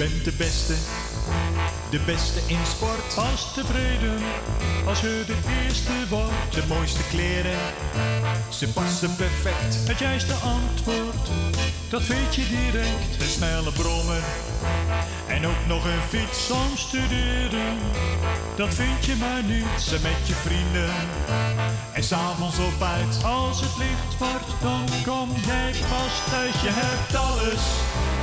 bent de beste, de beste in sport. Pas tevreden als je de eerste wordt. De mooiste kleren, ze passen perfect. Het juiste antwoord, dat weet je direct. Een snelle brommer en ook nog een fiets. Om studeren, dat vind je maar niet. Ze met je vrienden en s'avonds op uit. Als het licht wordt, dan kom jij pas thuis. Je hebt alles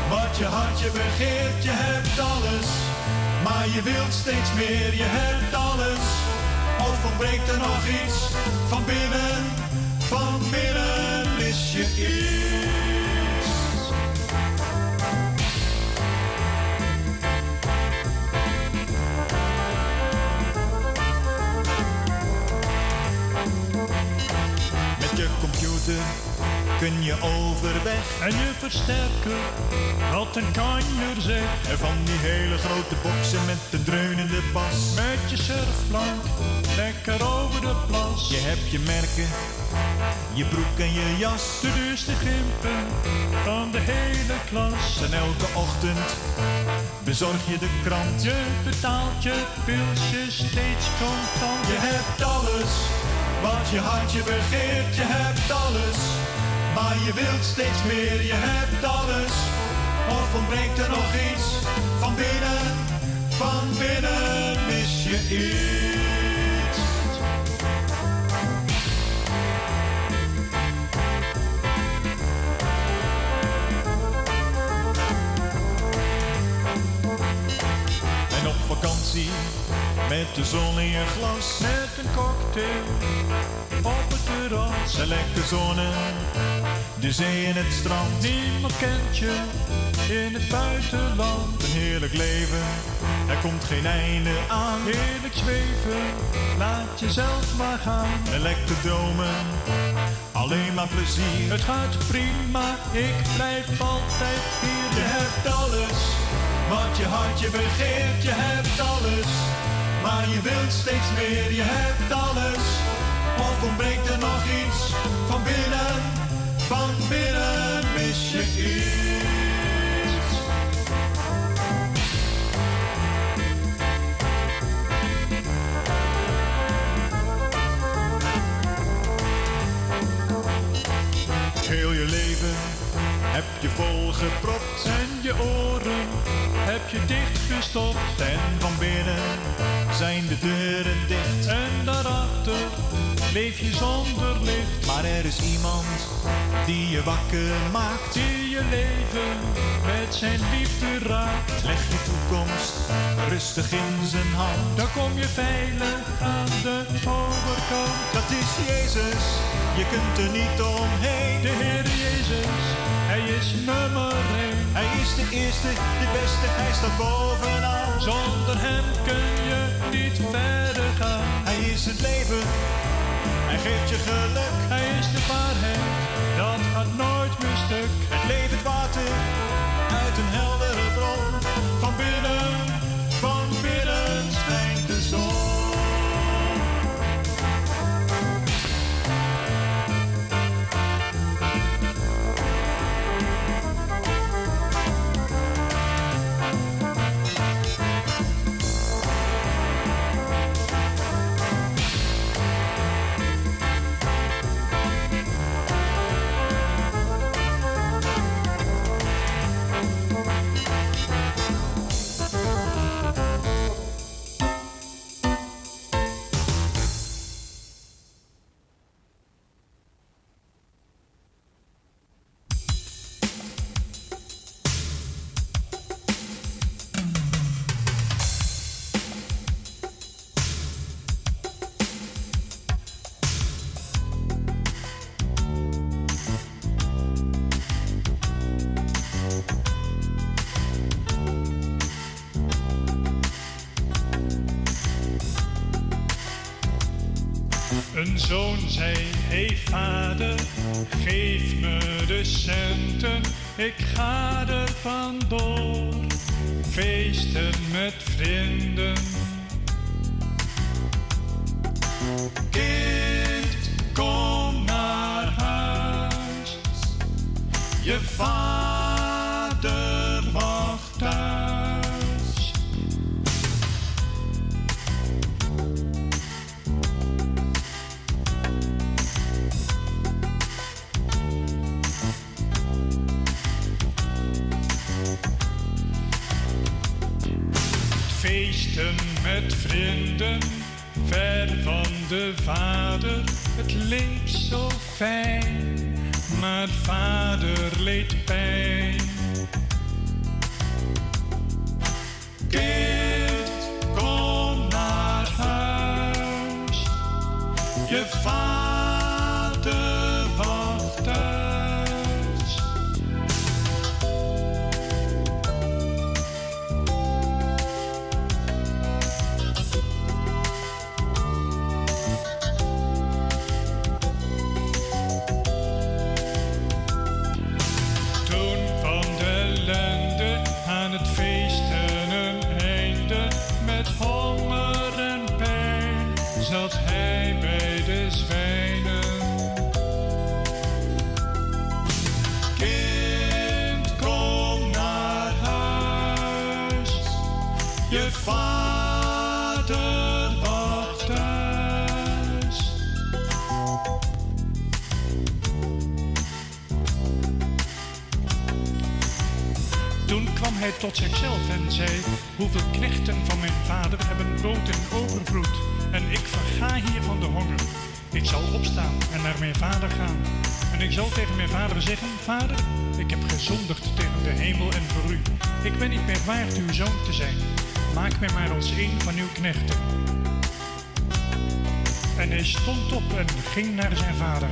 wat je hartje begeert. Je hebt alles, maar je wilt steeds meer. Je hebt alles, of ontbreekt er nog iets van binnen? Van binnen mis je iets. Met je computer kun je overweg. En je versterker, wat een kanjer zeg. En van die hele grote boksen met de dreunende bas. Met je surfplank, lekker over de plas. Je hebt je merken, je broek en je jas. De duurste grimpen van de hele klas. En elke ochtend bezorg je de krant. Je betaalt je pilsje steeds contant. Je hebt alles wat je hartje begeert. Je hebt alles, maar je wilt steeds meer. Je hebt alles, of ontbreekt er nog iets van binnen? Van binnen mis je iets. En op vakantie met de zon in je glas. Met een cocktail op het terras. Lekker zonnen, de zee en het strand. Niemand kent je in het buitenland. Een heerlijk leven, er komt geen einde aan. Heerlijk zweven, laat jezelf maar gaan. En lekker dromen, alleen maar plezier. Het gaat prima, ik blijf altijd hier. Je hebt alles, wat je hartje begeert. Je hebt alles, maar je wilt steeds meer. Je hebt alles, of ontbreekt er nog iets van binnen? Van binnen mis je iets. Heel je leven heb je vol gepropt En je oren heb je dichtgestopt. en van binnen zijn de deuren dicht. En daarachter leef je zonder licht. Maar er is iemand die je wakker maakt. Die je leven met zijn liefde raakt. Leg je toekomst rustig in zijn hand. Dan kom je veilig aan de overkant. Dat is Jezus, je kunt er niet omheen. De Heer Jezus, Hij is nummer één. Hij is de eerste, de beste, hij staat bovenaan. Zonder Hem kun je niet verder gaan. Hij is het leven, hij geeft je geluk. Hij is de waarheid, dat gaat nooit meer stuk. Het levend water uit een heldere me pijn, maar vader leed pijn. Kind, kom naar huis, je vader. hij tot zichzelf en zei: Hoeveel knechten van mijn vader hebben brood en overvloed, en ik verga hier van de honger. Ik zal opstaan en naar mijn vader gaan. En ik zal tegen mijn vader zeggen: Vader, ik heb gezondigd tegen de hemel en voor u. Ik ben niet meer waard uw zoon te zijn. Maak mij maar als een van uw knechten. En hij stond op en ging naar zijn vader.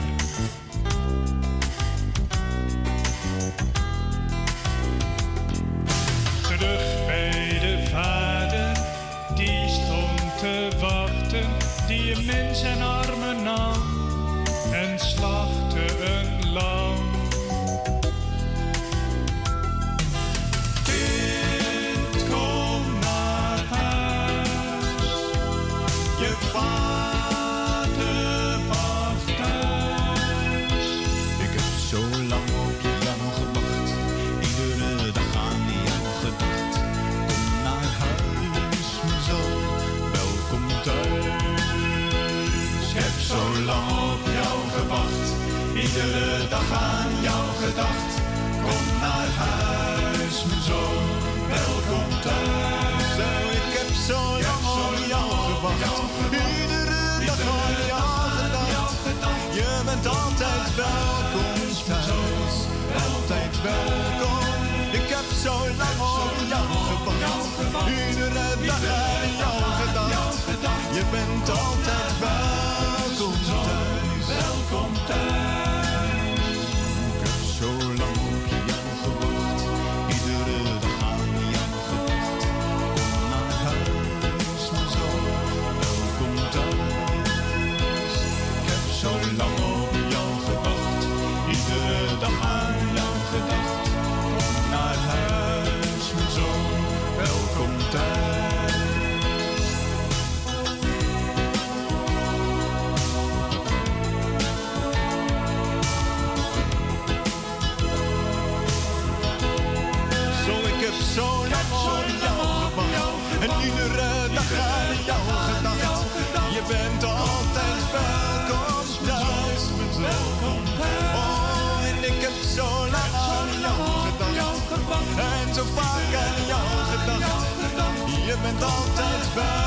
All altijd bij.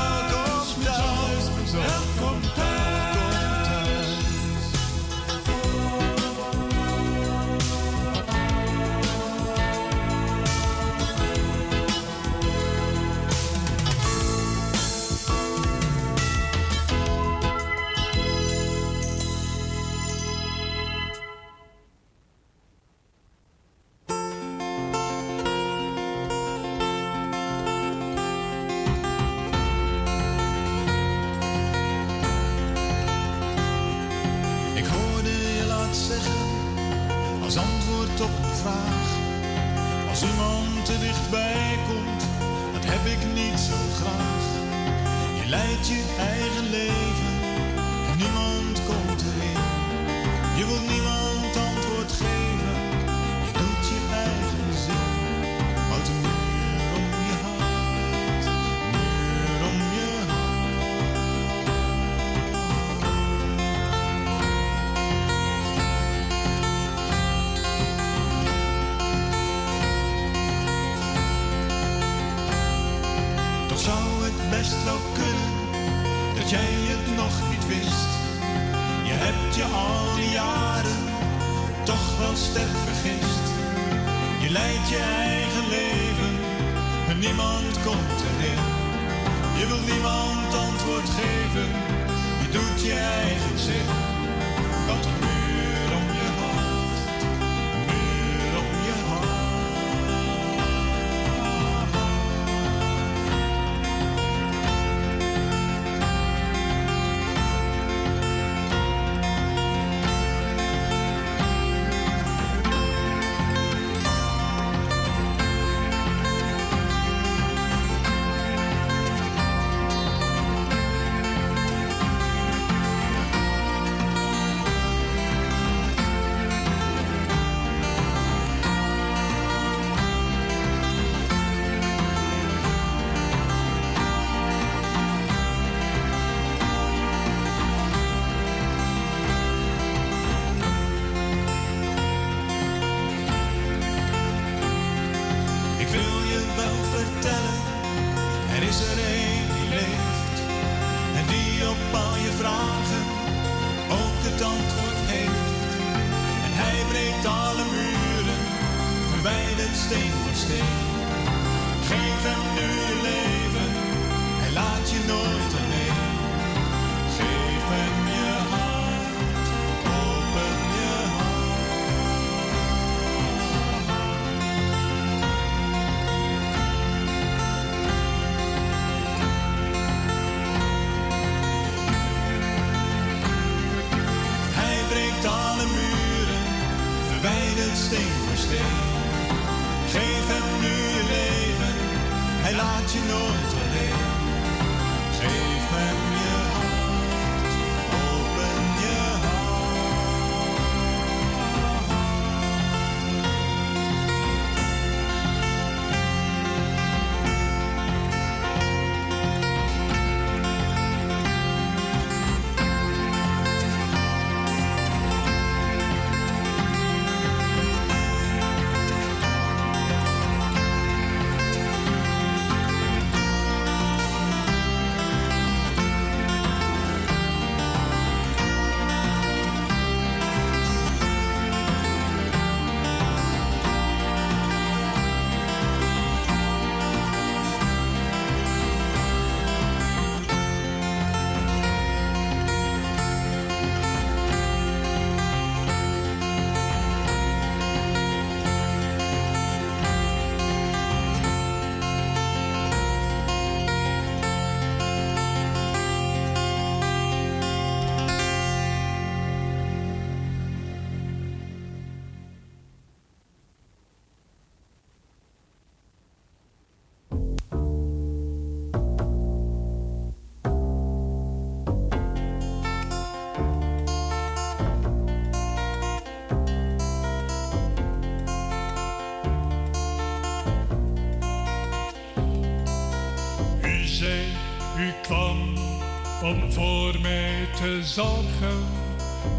zorgen.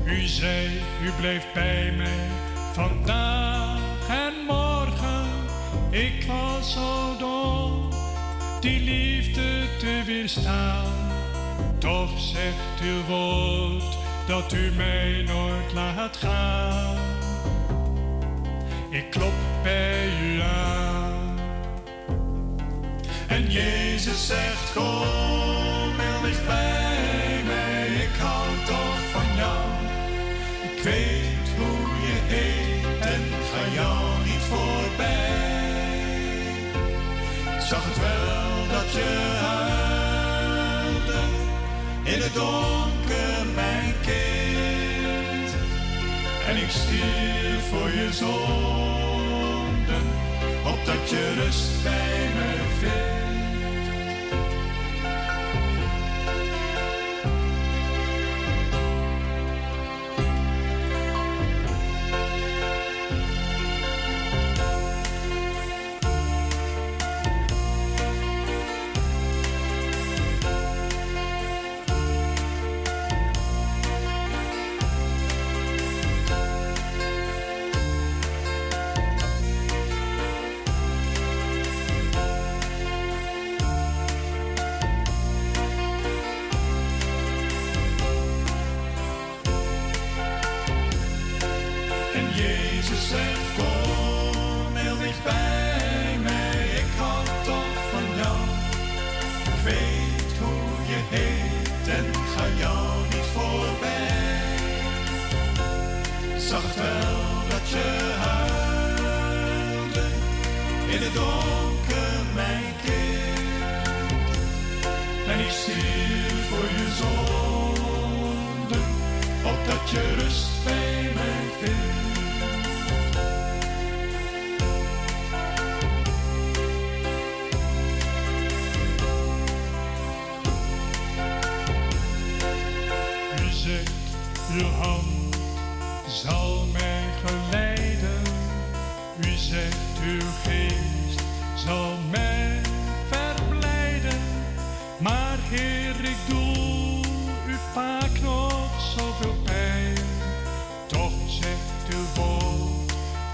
U zei, u bleef bij mij vandaag en morgen. Ik was zo dom die liefde te weerstaan. Toch zegt uw woord dat u mij nooit laat gaan. Ik klop bij u aan. En Jezus zegt, kom. zag het wel dat je huilde in het donker, mijn kind. En ik stierf voor je zonden, opdat je rust bij me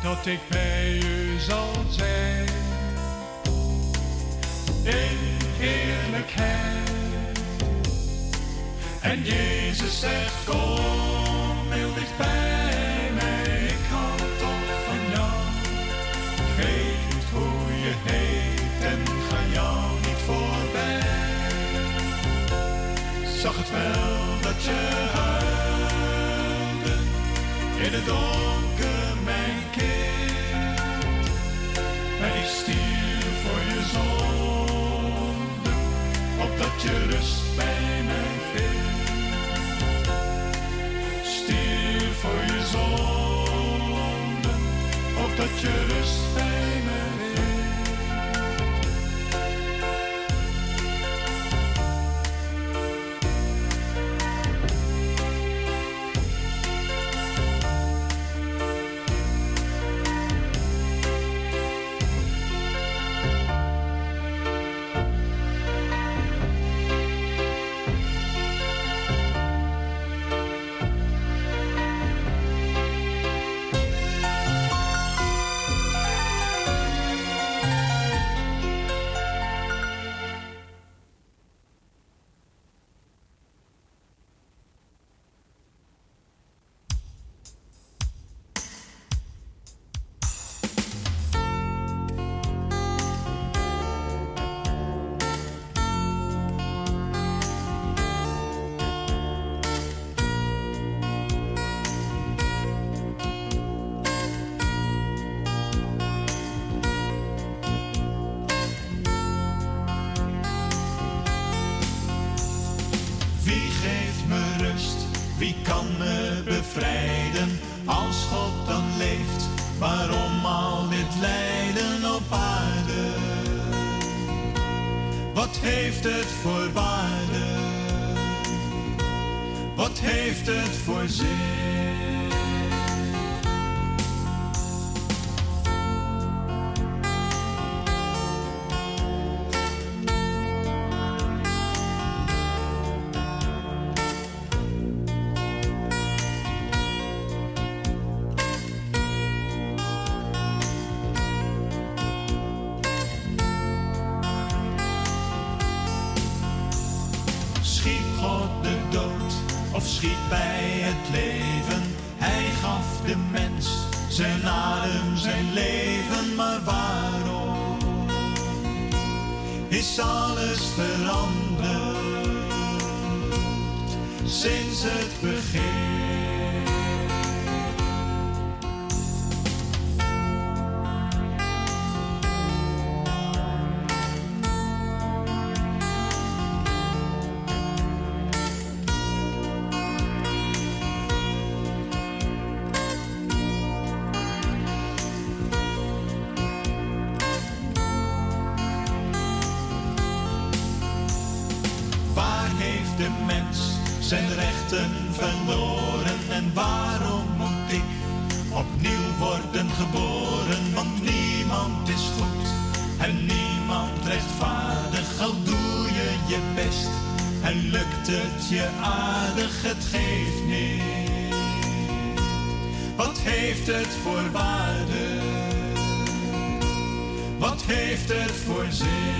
dat ik bij u zal zijn. in heerlijkheid. En Jezus zegt, kom heel dicht bij mij, ik hou toch van jou. Weet niet hoe je heet en ga jou niet voorbij. Zag het wel dat je huilde in het donker, je rust bij mij vindt. Stier voor je zonde, opdat je rust het voor waarde? Wat heeft het voor zin? Worden geboren? Want niemand is goed en niemand rechtvaardig, al doe je je best en lukt het je aardig, het geeft niet. Wat heeft het voor waarde? Wat heeft het voor zin?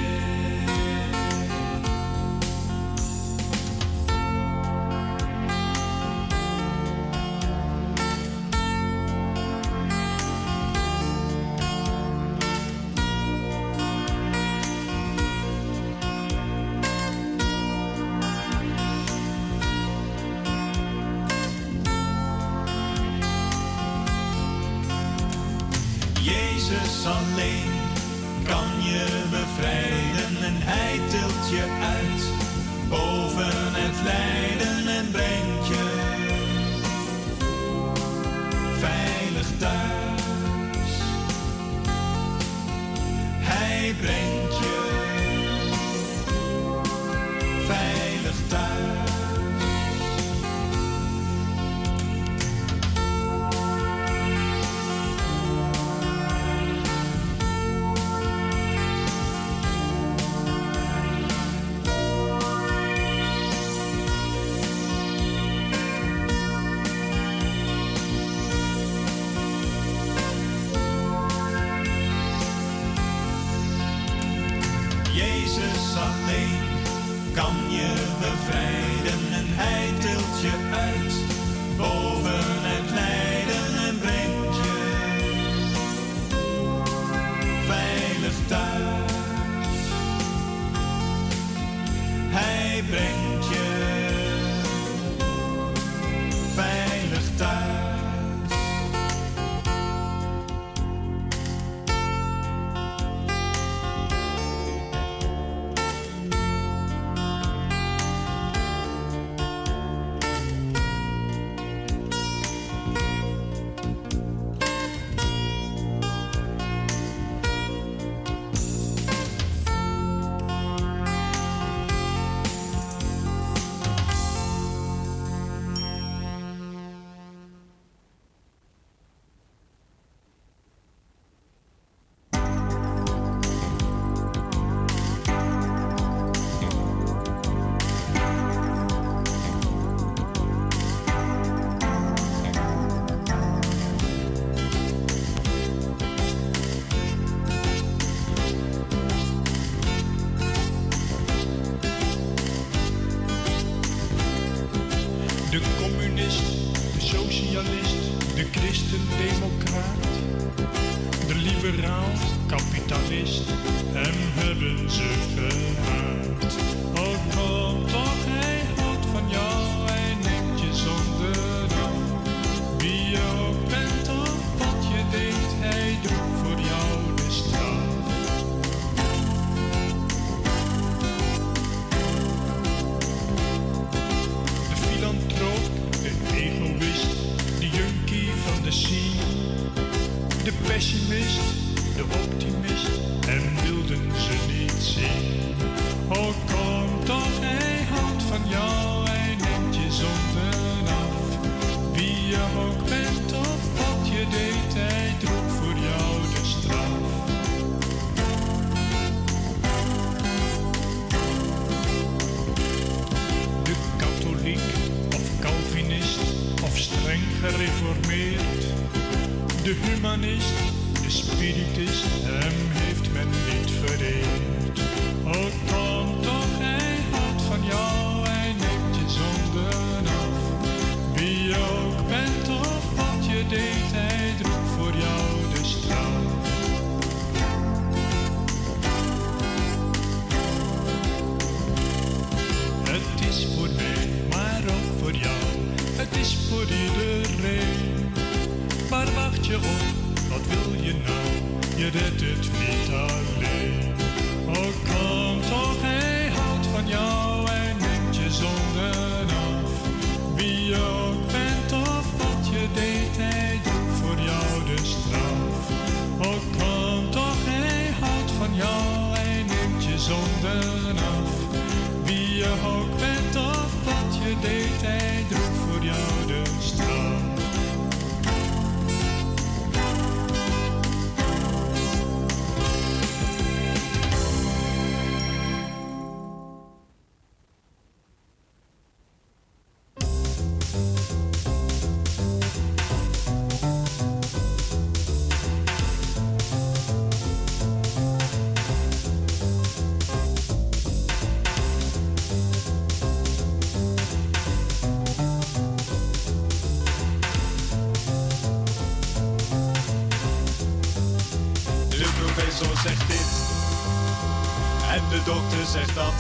dokter zegt dat.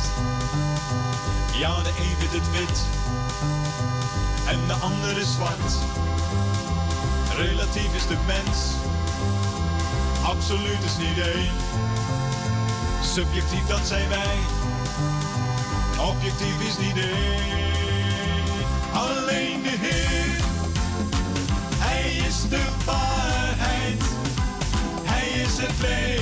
Ja, de een vindt het wit en de ander zwart. Relatief is de mens, absoluut is niet één. Subjectief dat zijn wij, objectief is niet één. Alleen de Heer, Hij is de waarheid, Hij is het leven.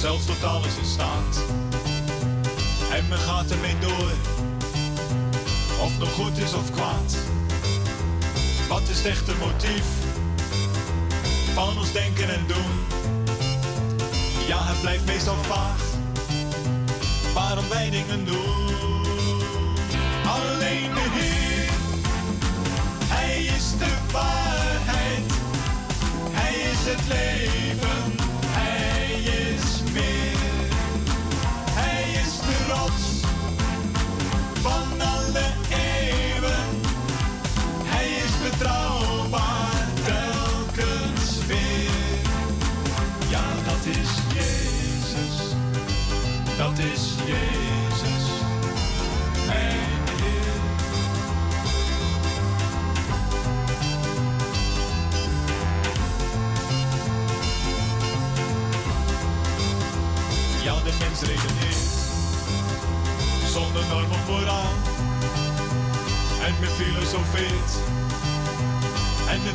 zelfs tot alles in staat. En men gaat ermee door, of nog goed is of kwaad. Wat is het echte motief van ons denken en doen? Ja, het blijft meestal vaag, waarom wij dingen doen. Alleen de Heer, Hij is de waarheid, Hij is het leven.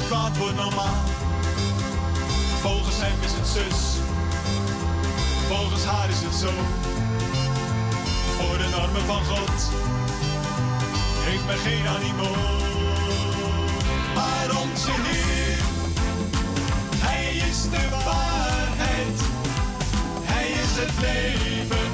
kwaad wordt normaal. Volgens hem is het zus, volgens haar is het zo. Voor de normen van God heeft men geen animo. Maar onze Heer, Hij is de waarheid, Hij is het leven.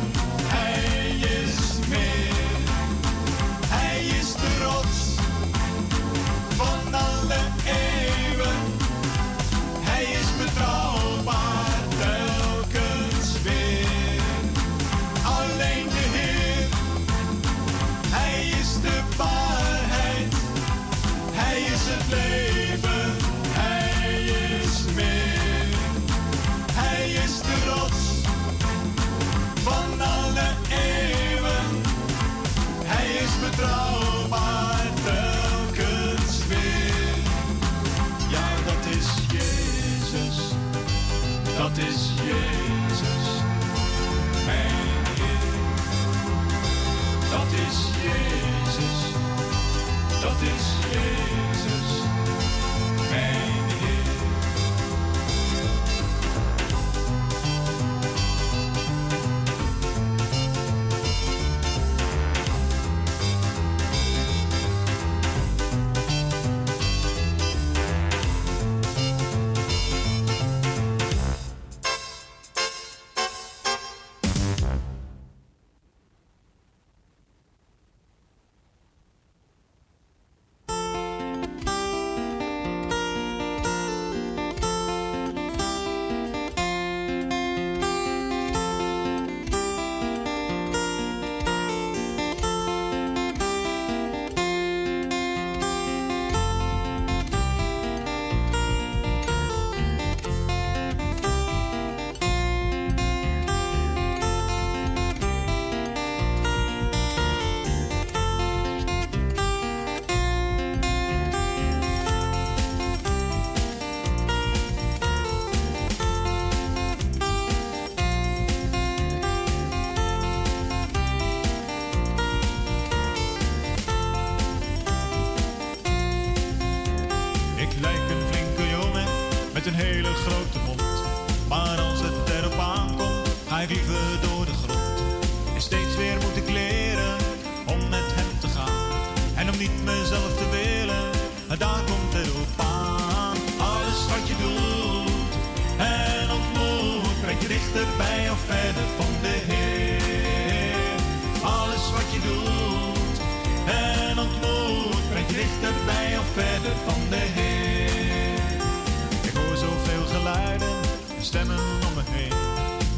Stemmen om me heen.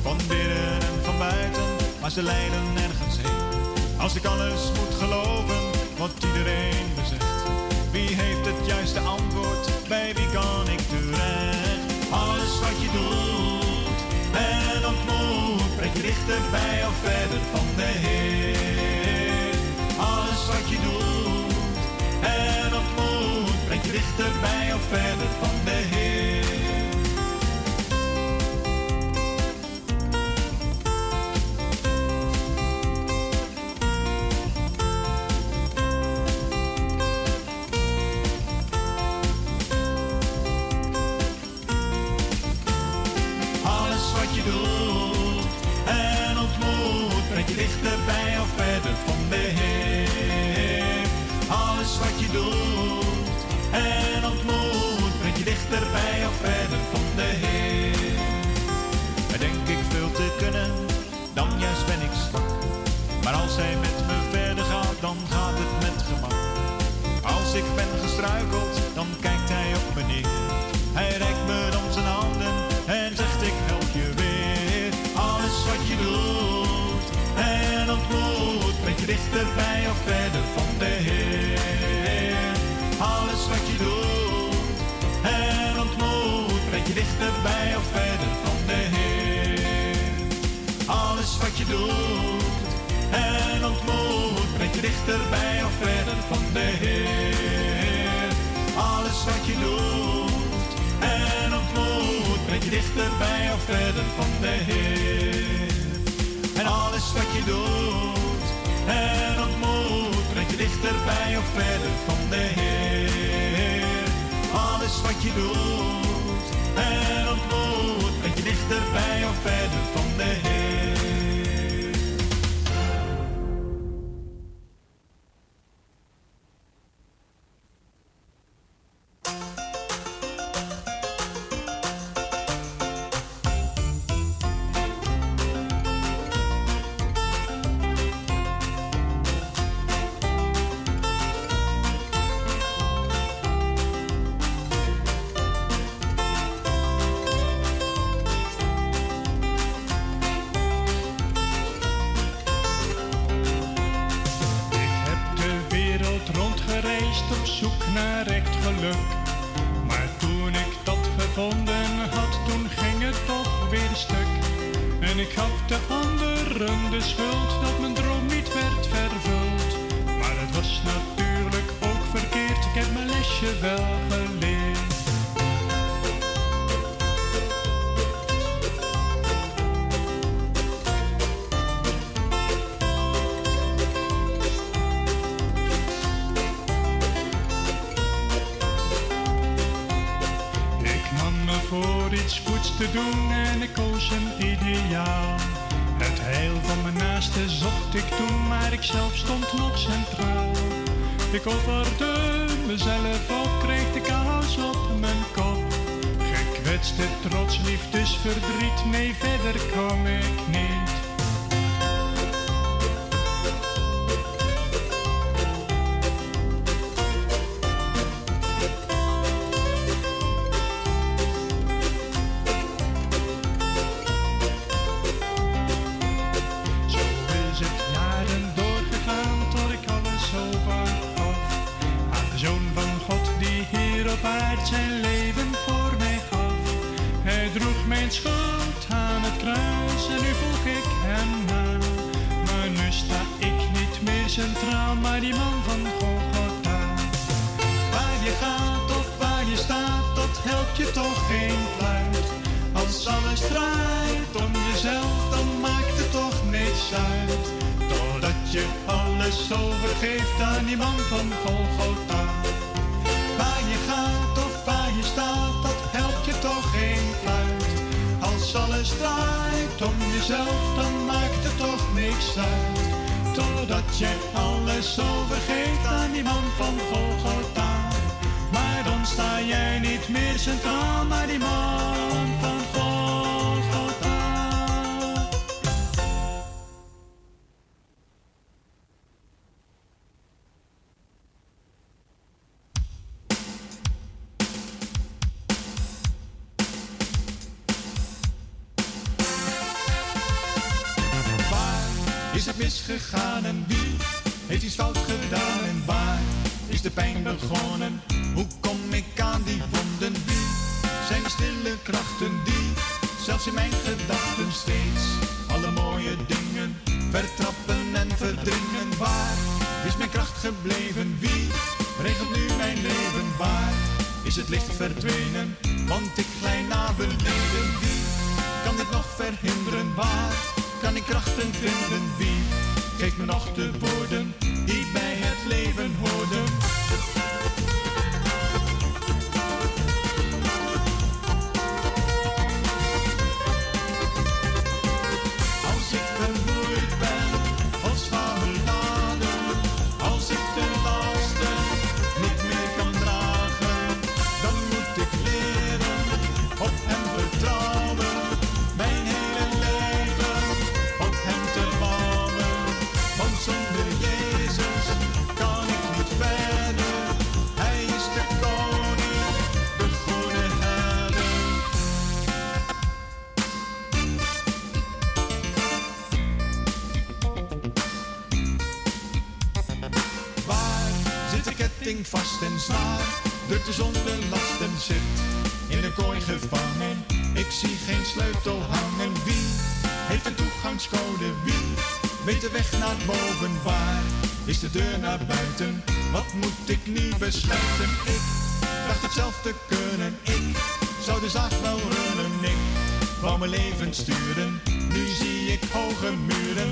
Van binnen en van buiten, maar ze leiden nergens heen. Als ik alles moet geloven, wat iedereen me zegt. Wie heeft het juiste antwoord, bij wie kan ik terecht? Alles wat je doet en ontmoet, brengt je dichterbij of verder van de Heer. Alles wat je doet en ontmoet, brengt je dichterbij of verder van de Heer. Als ik ben gestruikeld, dan kijkt hij op me neer. Hij reikt me dan zijn handen en zegt ik help je weer. Alles wat je doet en ontmoet, brengt je dichterbij of verder van de Heer. Alles wat je doet en ontmoet, brengt je dichterbij of verder van de Heer. Alles wat je doet en ontmoet, dichterbij of verder van de Heer. Alles wat je doet en ontmoet, brengt je dichterbij of verder van de Heer. En alles wat je doet en ontmoet, brengt je dichterbij of verder van de Heer. Alles wat je doet en ontmoet, brengt je dichterbij of verder van de Heer. Ik mezelf op, kreeg de kous op mijn kop. Gekwetste trots, liefdesverdriet, nee verder kwam ik is het licht verdwenen, want ik glij naar beneden. Wie kan dit nog verhinderen? Waar kan ik krachten vinden? Wie geeft me nog de woorden die bij het leven horen? sleutel hangen? Wie heeft een toegangscode? Wie weet de weg naar boven? Waar is de deur naar buiten? Wat moet ik nu besluiten? Ik dacht het zelf te kunnen. Ik zou de zaak wel runnen. Ik wou mijn leven sturen. Nu zie ik hoge muren.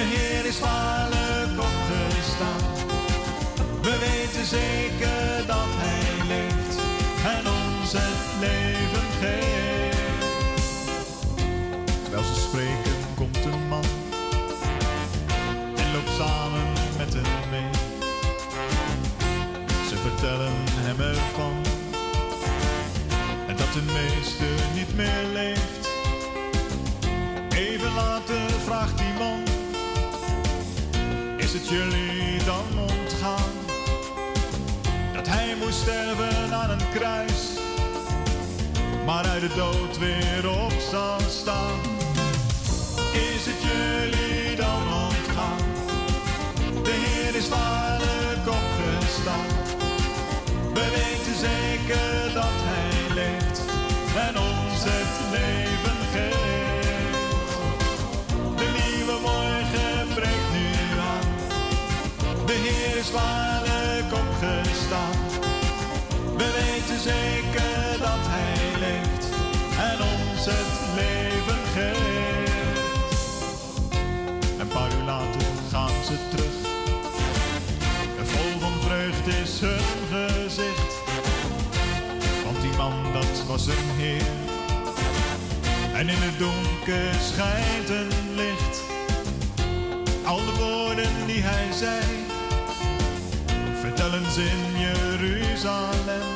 De Heer is waar. jullie dan ontgaan? Dat hij moest sterven aan een kruis, maar uit de dood weer op zal staan. Is het jullie dan ontgaan? De Heer is waarlijk opgestaan. We weten zeker. Is waarlijk opgestaan. We weten zeker dat Hij leeft en ons het leven geeft. Een paar uur later gaan ze terug. Vol van vreugde is hun gezicht. Want die man, dat was een Heer. En in het donker schijnt een licht. Al de woorden die hij zei, in Jeruzalem.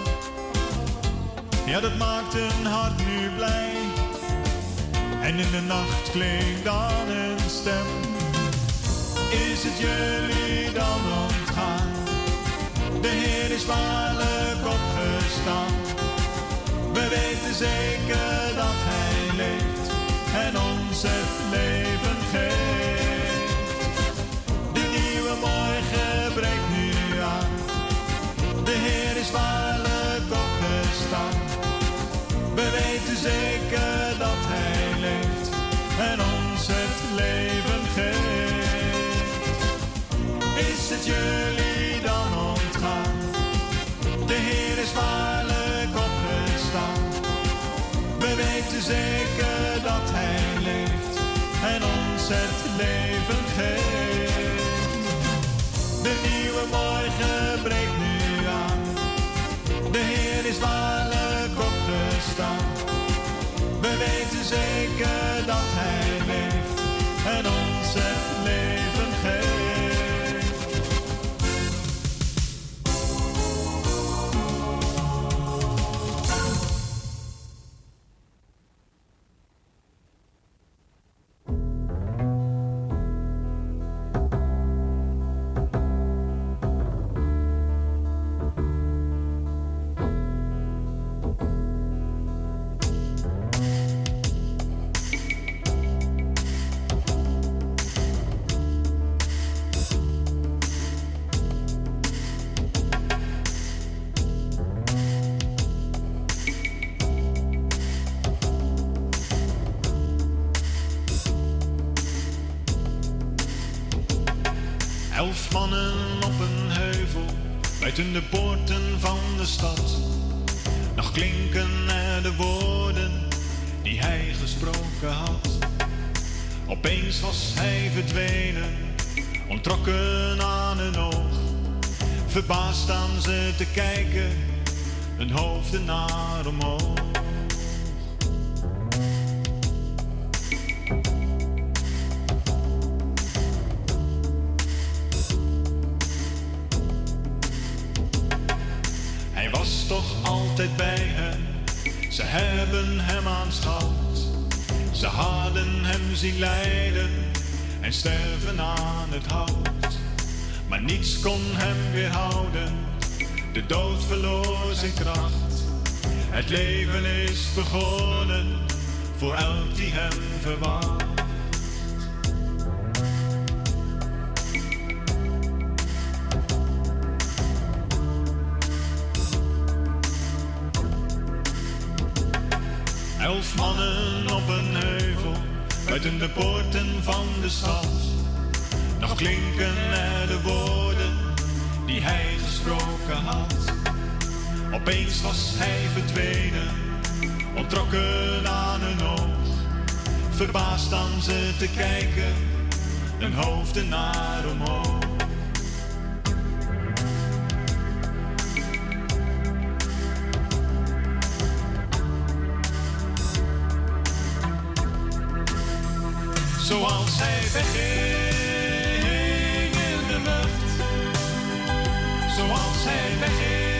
Ja, dat maakt hun hart nu blij. En in de nacht klinkt dan een stem. Is het jullie dan ontgaan? De Heer is waarlijk opgestaan. We weten zeker dat Hij leeft en ons het leven jullie dan ontgaan? De Heer is waarlijk opgestaan. We weten zeker dat Hij leeft en ons het leven geeft. De nieuwe morgen breekt nu aan. De Heer is waarlijk opgestaan. We weten zeker dat Hij leeft en ons Elf mannen op een heuvel, buiten de poorten van de stad. Nog klinken er de woorden die hij gesproken had. Opeens was hij verdwenen, ontrokken aan een oog. Verbaasd staan ze te kijken, hun hoofden naar omhoog. En sterven aan het hout. Maar niets kon hem weerhouden. De dood verloor zijn kracht. Het leven is begonnen voor elk die hem verwacht. Van de stad. Nog klinken er de woorden die hij gesproken had. Opeens was hij verdwenen, ontrokken aan een oog. Verbaasd aan ze te kijken, hun hoofden naar omhoog. Wegging in de lucht. Zoals hij wegging,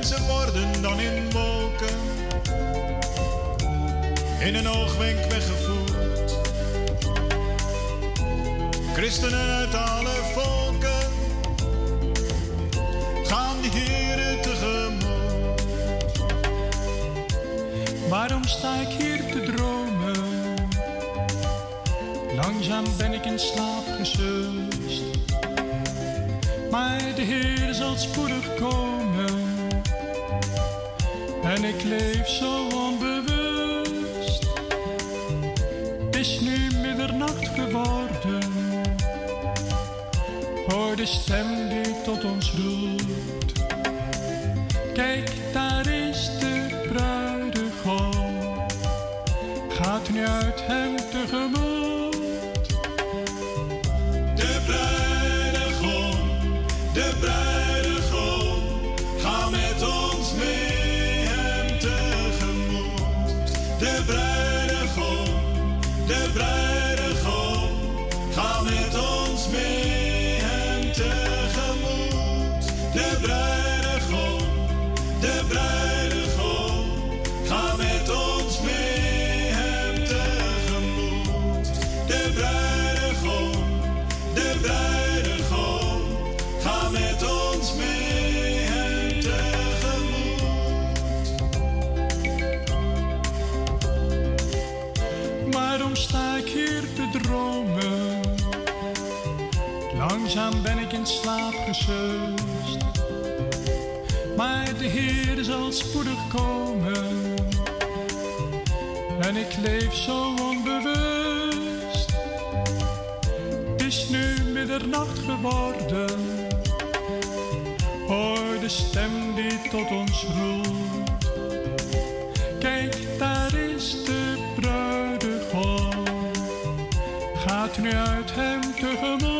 mensen worden dan in wolken, In een oogwenk weggevoerd. Christenen uit alle volken gaan de heren tegemoet. Waarom sta ik hier te dromen? Langzaam ben ik in slaap gesust. Maar de Heer zal spoedig komen. En ik leef zo onbewust. Is nu middernacht geworden. Hoor de stem die tot ons roept. Kijk Als zal spoedig komen. En ik leef zo onbewust. Het is nu middernacht geworden. Hoor de stem die tot ons roept. Kijk, daar is de bruidegom. Gaat nu uit hem tegemoet.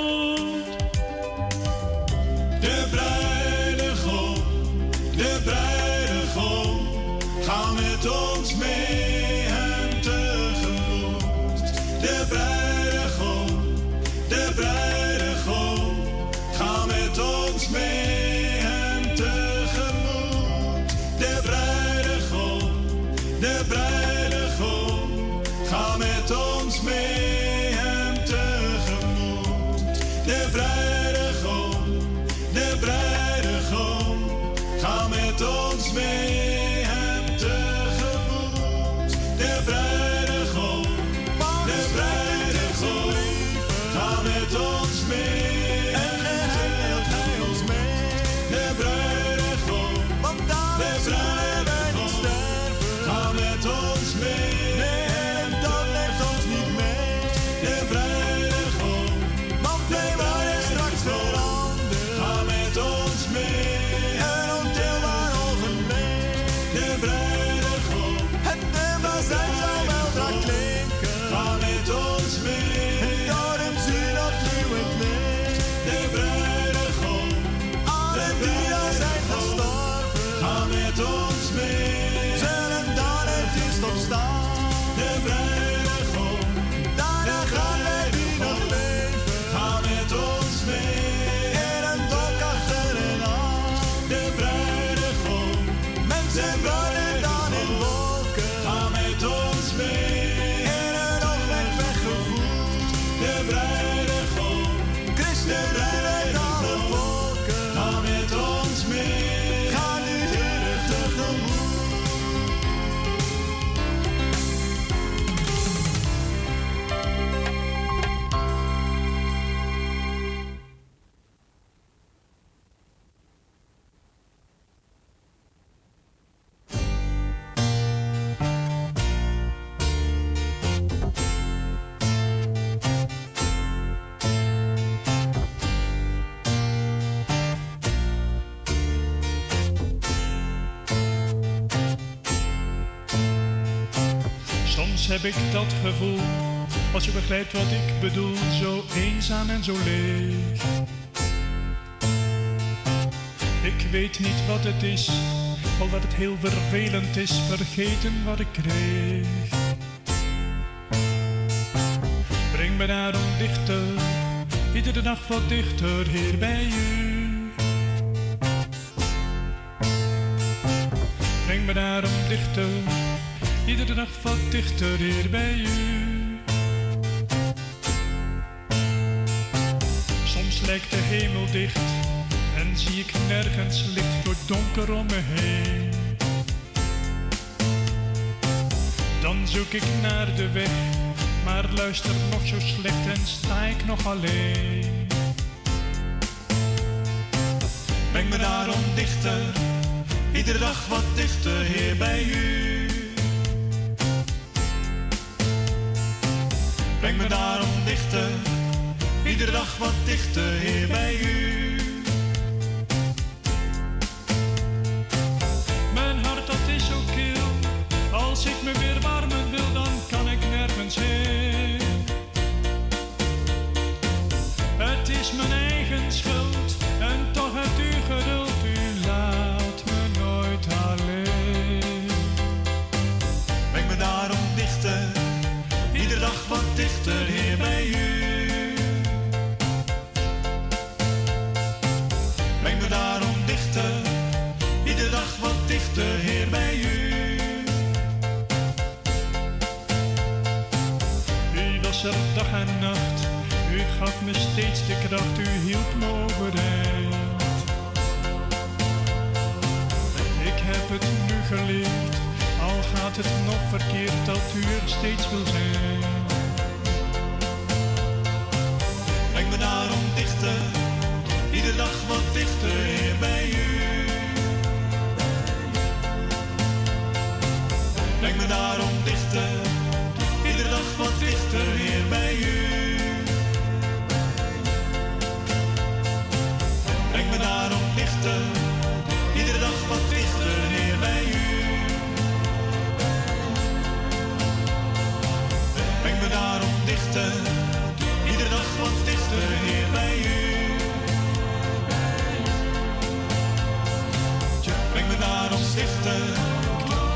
dat gevoel. Als je begrijpt wat ik bedoel, zo eenzaam en zo leeg. Ik weet niet wat het is, al dat het heel vervelend is, vergeten wat ik kreeg. Breng me daarom dichter, iedere dag wat dichter, hier bij u. Breng me daarom dichter iedere dag wat dichter hier bij u. Soms lijkt de hemel dicht en zie ik nergens licht door donker om me heen. Dan zoek ik naar de weg, maar luister nog zo slecht en sta ik nog alleen. Breng me daarom dichter, iedere dag wat dichter, hier bij u. me daarom dichter, iedere dag wat dichter, hier bij u. Mijn hart dat is zo kil, als ik me weer Ik heb het nu geleerd. Al gaat het nog verkeerd dat u steeds wil zijn. Breng me daarom dichter. Iedere dag wat.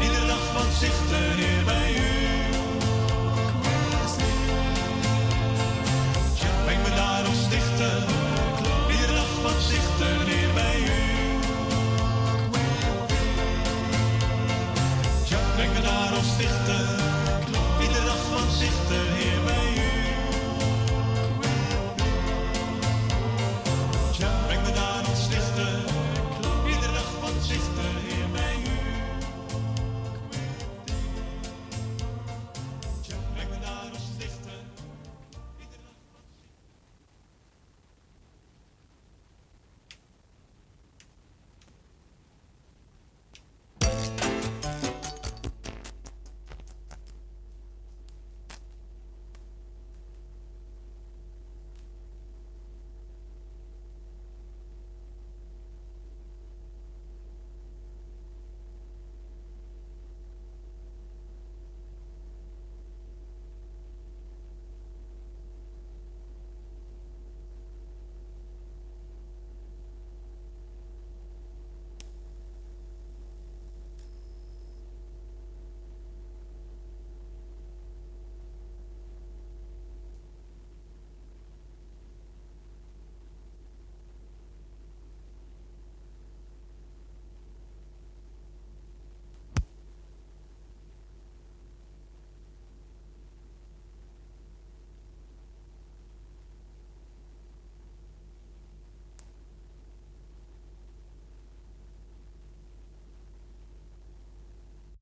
iedere dag van zichter